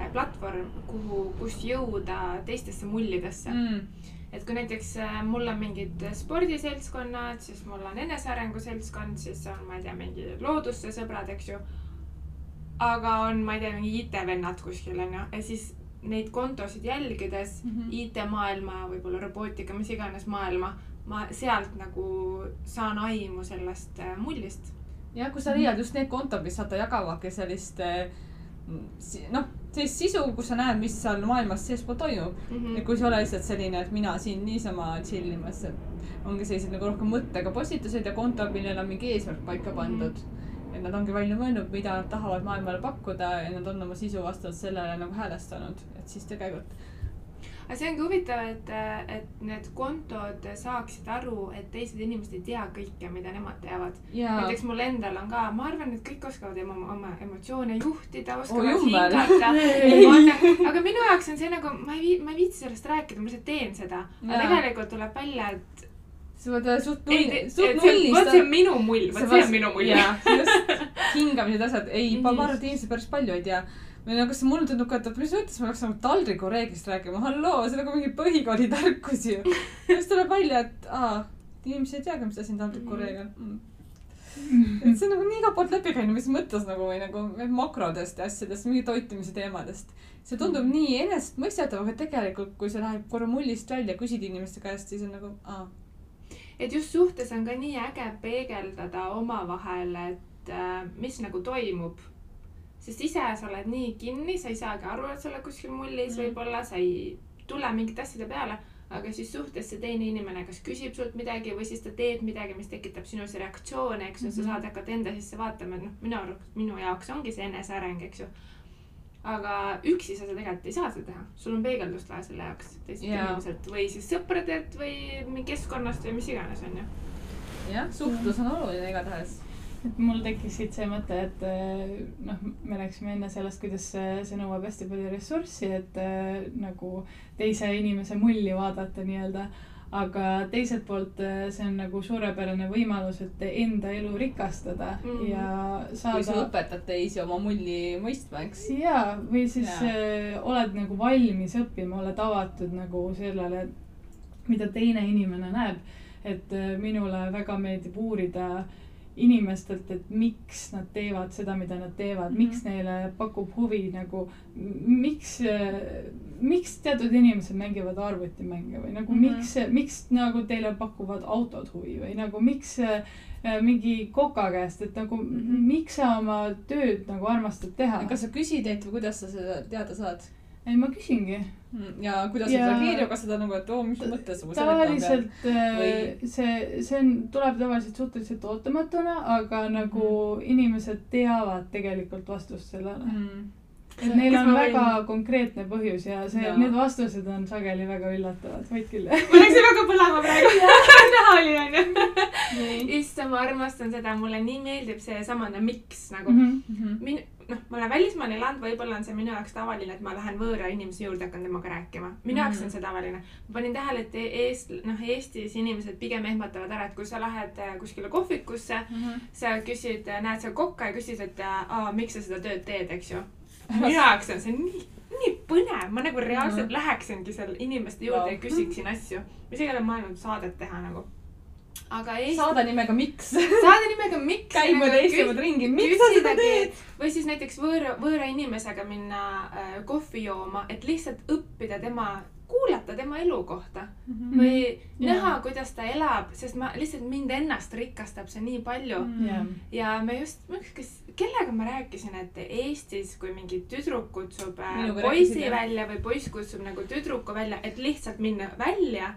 S1: äh, platvorm, kuhu, kus jõuda teistesse mullidesse mm.. Et kui näiteks mul on mingid spordiseltskonnad, siis mul on enesearengu seltskond, siis on, ma ei tea, mingi loodusse sõbrad, eks ju. aga on, ma ei tea, mingi IT-vennad kuskil onju ja siis neid kontosid jälgides mm
S2: Mhm.
S1: -hmm. IT-maailma, võib-olla robootika, mis iganes maailma, ma sealt nagu saan aimu sellest äh, mullist
S2: jah, kui sa leiad just need kontod, mis vaata jagavadki sellist si- noh, sellist sisu, kus sa näed, mis seal maailmas seespool toimub
S1: mm.
S2: ja
S1: -hmm.
S2: kui see ei ole lihtsalt selline, et mina siin niisama chill imas, et ongi sellised nagu rohkem mõttega postitused ja kontod, millel on mingi eesmärk paika pandud. Et nad ongi välja mõelnud, mida nad tahavad maailmale pakkuda ja nad on oma sisu vastavalt sellele nagu häälestanud, et siis tegelikult.
S1: aga see ongi huvitav, et, et need kontod saaksid aru, et teised inimesed ei tea kõike, mida nemad teavad.
S2: ja,
S1: näiteks mul endal on ka, ma arvan, et kõik oskavad oma, oma emotsioone juhtida, oskavad
S2: Oh,
S1: hingata. aga minu jaoks on see nagu, ma ei vii-, ma ei viitsi sellest rääkida, ma lihtsalt teen seda. aga
S2: Jaa.
S1: tegelikult tuleb välja, et
S2: sa pead suht
S1: et
S2: suht
S1: see, vot see on minu mull, vot see on minu mull.
S2: jaa, just, hingamised, asjad, ei, ma arvan, et inimesed päris palju ei tea. või no kas mulle tundub ka, et mis mõttes ma peaks nagu taldrikureeglist rääkima, halloo, see on nagu mingi põhikooli tarkus ju. siis tuleb välja, et aa, inimesed ei teagi, mis asi on taldrikureegel mm. et see on nagu nii igalt poolt läbi käinud, mis mõttes nagu või nagu makrodest ja asjadest, mingi toitumise teemadest. see tundub nii enesestmõistetav, aga tegelikult, kui see läheb korra mullist välja, küsid inimeste käest, siis on nagu aa
S1: et just suhtes on ka nii äge peegeldada omavahel, et äh, mis nagu toimub. sest ise sa oled nii kinni, sa ei saagi aru, et sa oled kuskil mullis mm. võib-olla, sa ei tule mingite asjade peale, aga siis suhtes see teine inimene kas küsib sult midagi või siis ta teeb midagi, mis tekitab sinus reaktsioone, eks ju mm, -hmm. sa
S2: Mhm.
S1: saad hakata enda sisse vaatama, et noh, minu arust, minu jaoks ongi see eneseareng, eks ju. Aga üksi sa seda tegelikult ei saa seda teha, sul on peegeldust vaja selle jaoks teiselt
S2: Jaa.
S1: inimeselt või siis sõpradelt või mingi keskkonnast või mis iganes, onju.
S2: jah, suhtlus on oluline igatahes.
S3: et mul tekkis siit see mõte, et eh, noh, me rääkisime enne sellest, kuidas see, see nõuab hästi palju ressurssi, et eh, nagu teise inimese mulli vaadata nii-öelda. Aga teiselt poolt eh, see on nagu suurepärane võimalus, et enda elu rikastada mm. -hmm. ja
S2: kui sa
S3: saada.
S2: õpetad teisi oma mulli mõistma, eks.
S3: jaa, või siis
S2: Jaa.
S3: äh, oled nagu valmis õppima, oled avatud nagu sellele, mida teine inimene näeb. et äh, minule väga meeldib uurida inimestelt, et miks nad teevad seda, mida nad teevad mm. -hmm. miks neile pakub huvi nagu, miks, miks teatud inimesed mängivad arvutimänge või nagu mm. -hmm. miks, miks nagu teile pakuvad autod huvi või nagu miks äh, mingi koka käest, et nagu mm. -hmm. miks sa oma tööd nagu armastad teha.
S2: kas sa küsid neid või kuidas sa seda teada saad?
S3: ei, ma küsingi.
S2: ja kuidas
S3: Ja-
S2: sa reageerid, kas seda nagu, et oo, mis mõttes
S3: tavaliselt äh,
S2: Või-
S3: see, see on, tuleb tavaliselt suhteliselt ootamatuna, aga nagu inimesed teavad tegelikult vastust sellele.
S2: mm..
S3: Et neil on
S1: ma
S3: väga
S1: võin-
S3: konkreetne põhjus ja see need vastused on sageli väga üllatavad, võid küll.
S1: mul läks väga põlema praegu. näha oli onju. issand, ma armastan seda, mulle nii meeldib seesamane miks nagu mm. -hmm. min-, noh, ma olen välismaal elanud, võib-olla on see minu jaoks tavaline, et ma lähen võõra inimese juurde, hakkan temaga rääkima. minu jaoks
S2: Mhm.
S1: on see tavaline. ma panin tähele, et Eest-, noh, Eestis inimesed pigem ehmatavad ära, et kui sa lähed äh, kuskile kohvikusse, sa küsid, näed seal kokka ja küsid, et aa, miks sa seda tööd teed, eks ju. Minu jaoks on see nii, nii põnev, ma nagu reaalselt
S2: Mhm.
S1: läheksingi seal inimeste juurde
S2: Vau.
S1: ja küsiksin asju. ma isegi olen mõelnud saadet teha nagu. aga Eesti
S2: saade nimega Miks?
S1: saade nimega Miks.
S2: käib mööda Eestimaad ringi, miks sa seda teed?
S1: või siis näiteks võõra, võõra inimesega minna äh, kohvi jooma, et lihtsalt õppida tema, kuulata tema elu kohta või
S3: Jaa.
S1: näha, kuidas ta elab, sest ma lihtsalt mind ennast rikastab see nii palju
S2: Mm.
S3: jah,
S1: ja me just, ükskord, kellega ma rääkisin, et Eestis, kui mingi tüdruk kutsub äh,
S2: Minuga
S1: poisi
S2: rääkisid, jah?
S1: välja või poiss kutsub nagu tüdruku välja, et lihtsalt minna välja,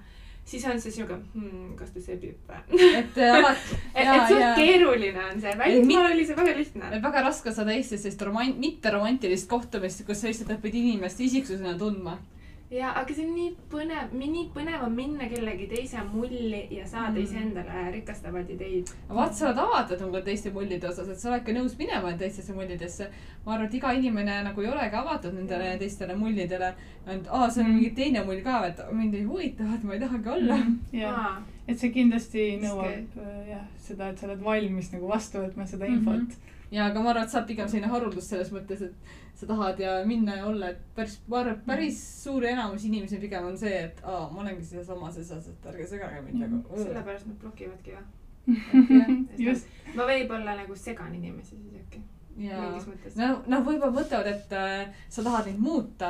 S1: siis on see siuke hmm,, kas ta sebib või?
S2: et äh, alati,
S1: et, et suht keeruline on see, välismaal oli see väga lihtne.
S2: väga raske saada Eestis sellist roman-, mitteromantilist kohtumist, kus sa lihtsalt õpid inimest isiksusena tundma.
S1: ja, aga see on nii põnev, nii põnev on minna kellegi teise mulli ja saada
S2: Mm.
S1: mm. iseendale rikastavaid ideid.
S2: vaata, sa oled avatud nagu teiste mullide osas, et sa oledki nõus minema teistesse mullidesse. ma arvan, et iga inimene nagu ei olegi avatud nendele teistele mullidele. et aa, see on
S3: Mm.
S2: mingi teine mull ka, et mind ei huvita, et ma ei tahagi olla.
S3: jah, et see kindlasti nõuab äh, jah, seda, et sa oled valmis nagu vastu võtma seda
S2: Mhm.
S3: infot.
S2: ja, aga ma arvan, et sa oled pigem selline haruldus selles mõttes, et sa tahad ja minna ja olla, et päris, ma arvan, et päris suur enamus inimesi pigem on see, et aa, ma olengi sealsamas osas, et ärge segage mind nagu.
S1: sellepärast nad blokivadki või?
S3: just,
S1: ma võib-olla nagu segan inimesi siis äkki,
S2: ja
S1: mingis mõttes.
S2: no, noh, võib-olla mõtlevad, et äh, sa tahad neid muuta.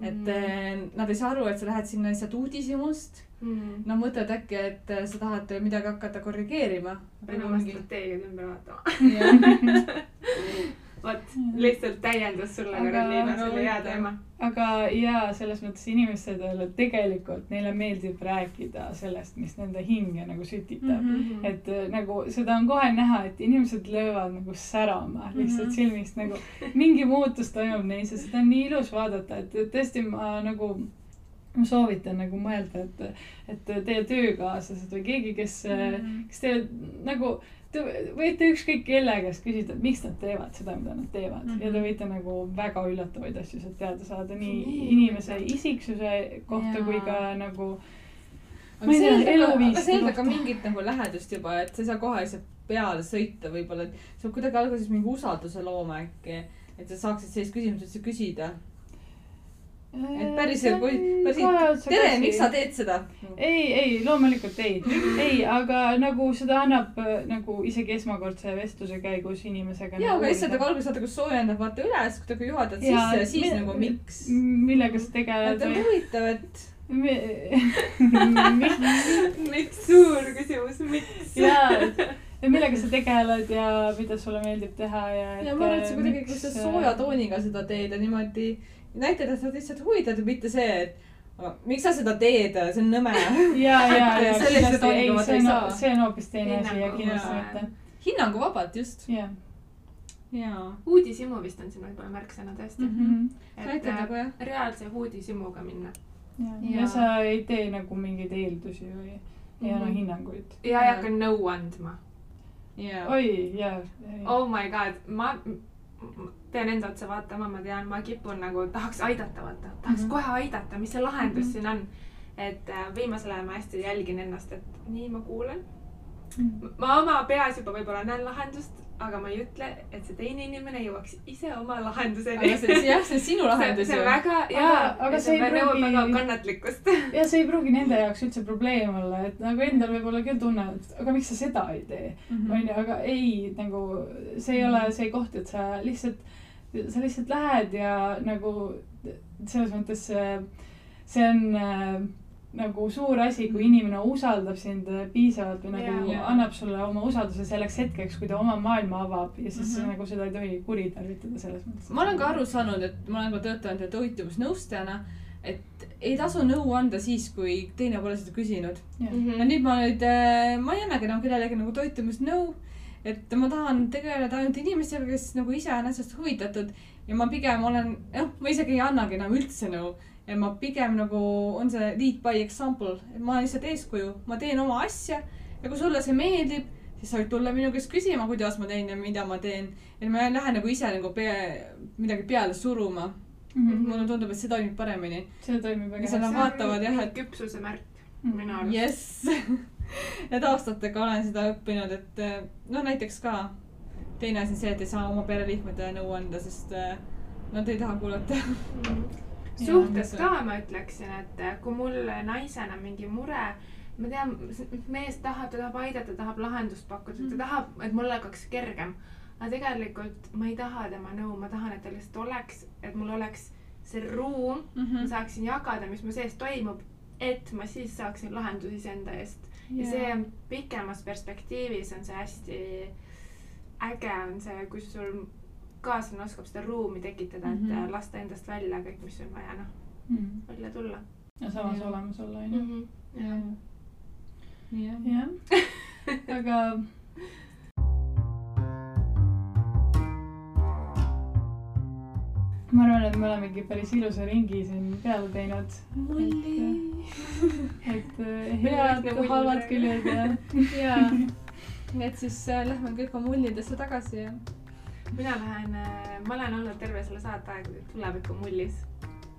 S2: et
S1: Mhm.
S2: äh, nad ei saa aru, et sa lähed sinna lihtsalt uudishimust.
S1: mm.
S2: Nad mõtlevad äkki, et äh, sa tahad midagi hakata korrigeerima.
S1: pean oma strateegiad ümber vaatama. vot, lihtsalt täiendas sulle Karoliina
S2: aga
S1: selle hea teema.
S3: aga jaa, selles mõttes inimestele tegelikult neile meeldib rääkida sellest, mis nende hinge nagu sütitab mm.
S2: Mhm.
S3: -hmm. et äh, nagu seda on kohe näha, et inimesed löövad nagu särama lihtsalt
S2: Mhm.
S3: silmist nagu mingi muutus toimub neis ja seda on nii ilus vaadata, et tõesti ma nagu ma soovitan nagu mõelda, et, et teie töökaaslased või keegi, kes
S2: Mhm.
S3: kes te nagu, te võite ükskõik kelle käest küsida, et miks nad teevad seda, mida nad teevad mm
S2: Mhm.
S3: -hmm. ja te võite nagu väga üllatavaid asju sealt teada saada nii
S1: Nii
S3: inimese isiksuse kohta
S2: Jaa.
S3: kui ka nagu
S2: aga see eeldab see eeldab ka mingit nagu lähedust juba, et sa ei saa kohe lihtsalt peale sõita võib-olla, et sa pead kuidagi alguses mingi usalduse looma äkki. et sa saaksid sellist küsimust üldse küsida. Et päriselt, kui, päriselt, tere, miks sa teed seda?
S3: ei, ei, loomulikult ei, ei, aga nagu seda annab äh, nagu isegi esmakordse vestluse käigus inimesega.
S2: ja, aga lihtsalt nagu alguses vaata, kus soojendab vaata üles, kui ta juhatad
S3: Jaa,
S2: sisse ja siis
S3: mi-
S2: nagu miks.
S3: millega sa tegeled
S2: et on huvitav, et
S3: Mi-
S1: miks, suur küsimus, miks?
S3: ja, ja millega sa tegeled ja mida sulle meeldib teha ja.
S2: ja ma arvan, et sa kuidagi, kui sa sooja tooniga seda teed ja niimoodi näitad, et sa oled lihtsalt huvitatud, mitte see, et aga miks sa seda teed, see on nõme.
S3: ja, ja,
S2: Et
S3: ja kindlasti ei, see on see on hoopis teine asi ja
S1: Hinnangu,
S3: kindlasti mitte.
S2: hinnanguvabalt, just. jaa.
S1: uudishimu vist on siin võib-olla märksõna tõesti.
S2: Mhm.
S1: et
S2: näitad
S1: äh,
S2: nagu
S1: reaalse uudishimuga minna.
S3: ja
S2: Jaa.
S3: sa ei tee nagu mingeid eeldusi või ei anna
S1: Mhm.
S3: hinnanguid.
S1: ja ei hakka nõu andma.
S2: jaa.
S3: oi, jaa.
S1: oh my god, ma pean enda otsa vaatama, ma tean, ma kipun nagu, tahaks aidata, vaata, tahaks mm -hmm. kohe aidata, mis see lahendus mm -hmm. siin on. et äh, viimasel ajal ma hästi jälgin ennast, et nii ma kuulan. ma oma peas juba võib-olla näen lahendust, aga ma ei ütle, et see teine inimene jõuaks ise oma lahenduseni
S2: jah, see on sinu lahendus
S1: see on. väga, jaa,
S3: aga see ei pruugi-
S1: väga kannatlikkust.
S3: ja see ei pruugi nende jaoks üldse probleem olla, et nagu endal võib-olla küll tunne, et aga miks sa seda ei tee,
S2: Mhm.
S3: onju, aga ei, nagu see ei ole see koht, et sa lihtsalt, sa lihtsalt lähed ja nagu selles mõttes see, see on äh, nagu suur asi, kui inimene usaldab sind äh, piisavalt või nagu
S1: Jaa.
S3: yeah. annab sulle oma usalduse selleks hetkeks, kui ta oma maailma avab ja siis mm. -hmm. nagu seda ei tohi kuritarvitada selles mõttes.
S2: ma olen ka aru saanud, et ma olen ka töötanud ju toitumisnõustajana, et ei tasu nõu anda siis, kui teine pole seda küsinud. ja
S1: Mhm.
S2: nüüd ma nüüd, ma ei annagi enam kellelegi nagu toitumisnõu. et ma tahan tegeleda ainult inimestega, kes nagu ise on asjast huvitatud ja ma pigem olen, noh, ma isegi ei annagi enam üldse nõu. Ja ma pigem nagu, on see lead by example, et ma olen lihtsalt eeskuju, ma teen oma asja ja kui sulle see meeldib, siis sa võid tulla minu käest küsima, kuidas ma teen ja mida ma teen. et ma ei lähe nagu ise nagu pea, midagi peale suruma.
S3: Mhm.
S2: mulle tundub, et see toimib paremini.
S3: see toimib väga hästi.
S2: vaatavad jah, et-
S1: küpsuse märk
S3: Mhm.
S1: minu arust.
S2: jess, et aastatega olen seda õppinud, et eh, no näiteks ka teine asi on see, et ei saa oma pereliikmetele nõu anda, sest eh, nad ei taha kuulata.
S1: Suhtes ka ma ütleksin, et kui mul naisena mingi mure, ma tean, mees tahab, ta tahab aidata, tahab lahendust pakkuda, ta
S2: Mhm.
S1: tahab, et mul hakkaks kergem. aga tegelikult ma ei taha tema nõu, ma tahan, et ta lihtsalt oleks, et mul oleks see ruum,
S2: Mhm.
S1: ma saaksin jagada, mis mu sees toimub, et ma siis saaksin lahendusi iseenda eest. ja see on pikemas perspektiivis on see hästi äge on see, kui sul kaaslane oskab seda ruumi tekitada, et
S2: Mhm.
S1: mm -hmm. lasta endast välja kõik, mis on vaja, noh,
S3: Mhm.
S1: välja tulla
S3: ja samas
S2: Jah.
S3: olemas olla, onju.
S1: mm. -hmm.
S2: jah.
S3: jah, aga ma arvan, et me olemegi päris ilusa ringi siin peale teinud. et äh, head
S1: lihtne mull
S3: halvad
S1: praegu.
S3: küljed ja
S2: jaa, et siis äh, lähme kõik oma mullidesse tagasi ja.
S1: Mina lähen, ma olen olnud terve selle saate aeg tuleviku mullis.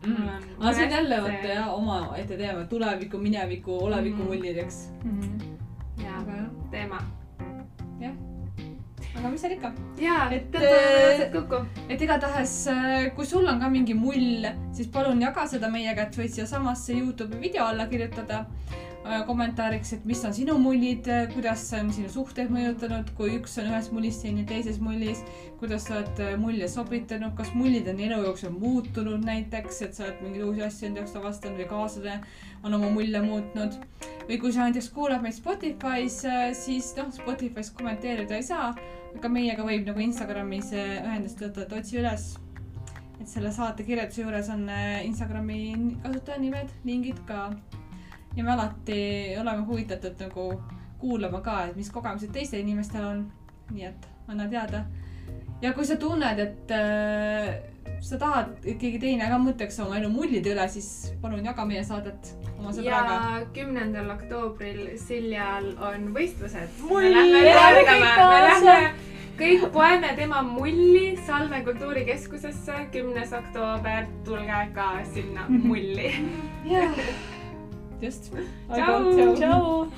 S2: Mm. aga see on jälle vaata jah, omaette teema, tuleviku, mineviku, oleviku
S1: Mhm.
S2: mullid, eks.
S3: Mhm.
S1: jaa
S2: aga, jah,
S1: teema.
S2: aga mis seal ikka. Et,
S1: et
S2: äh,
S1: kokku.
S2: et igatahes, kui sul on ka mingi mull, siis palun jaga seda meiega, et võid siiasamasse Youtube'i video alla kirjutada äh, kommentaariks, et mis on sinu mullid, kuidas see on sinu suhteid mõjutanud, kui üks on ühes mullis, teine teises mullis, kuidas sa oled äh, mulje sobitanud, kas mullid on elu jooksul muutunud näiteks, et sa oled mingeid uusi asju enda jaoks avastanud või kaaslane on oma mulje muutnud. või kui sa näiteks kuulad meid Spotify's, siis noh, Spotify's kommenteerida ei saa, aga meiega võib nagu Instagramis äh, ühendust võtta, et otsi üles. et selle saate kirjelduse juures on äh, Instagrami kasutajanimed, lingid ka. Ja me alati oleme huvitatud nagu kuulama ka, et mis kogemused teistel inimestel on. nii et anna teada. ja kui sa tunned, et äh, sa tahad, et keegi teine ka mõtleks oma elu mullide üle, siis palun jaga meie saadet oma sõbraga.
S1: ja kümnendal oktoobril Siljal on võistlused. Me lähme vaatama, me lähme kõik poeme tema mulli Salme kultuurikeskusesse, kümnes oktoober, tulge ka sinna mulli.
S2: jah, Just.
S1: Ciao.
S3: Ciao.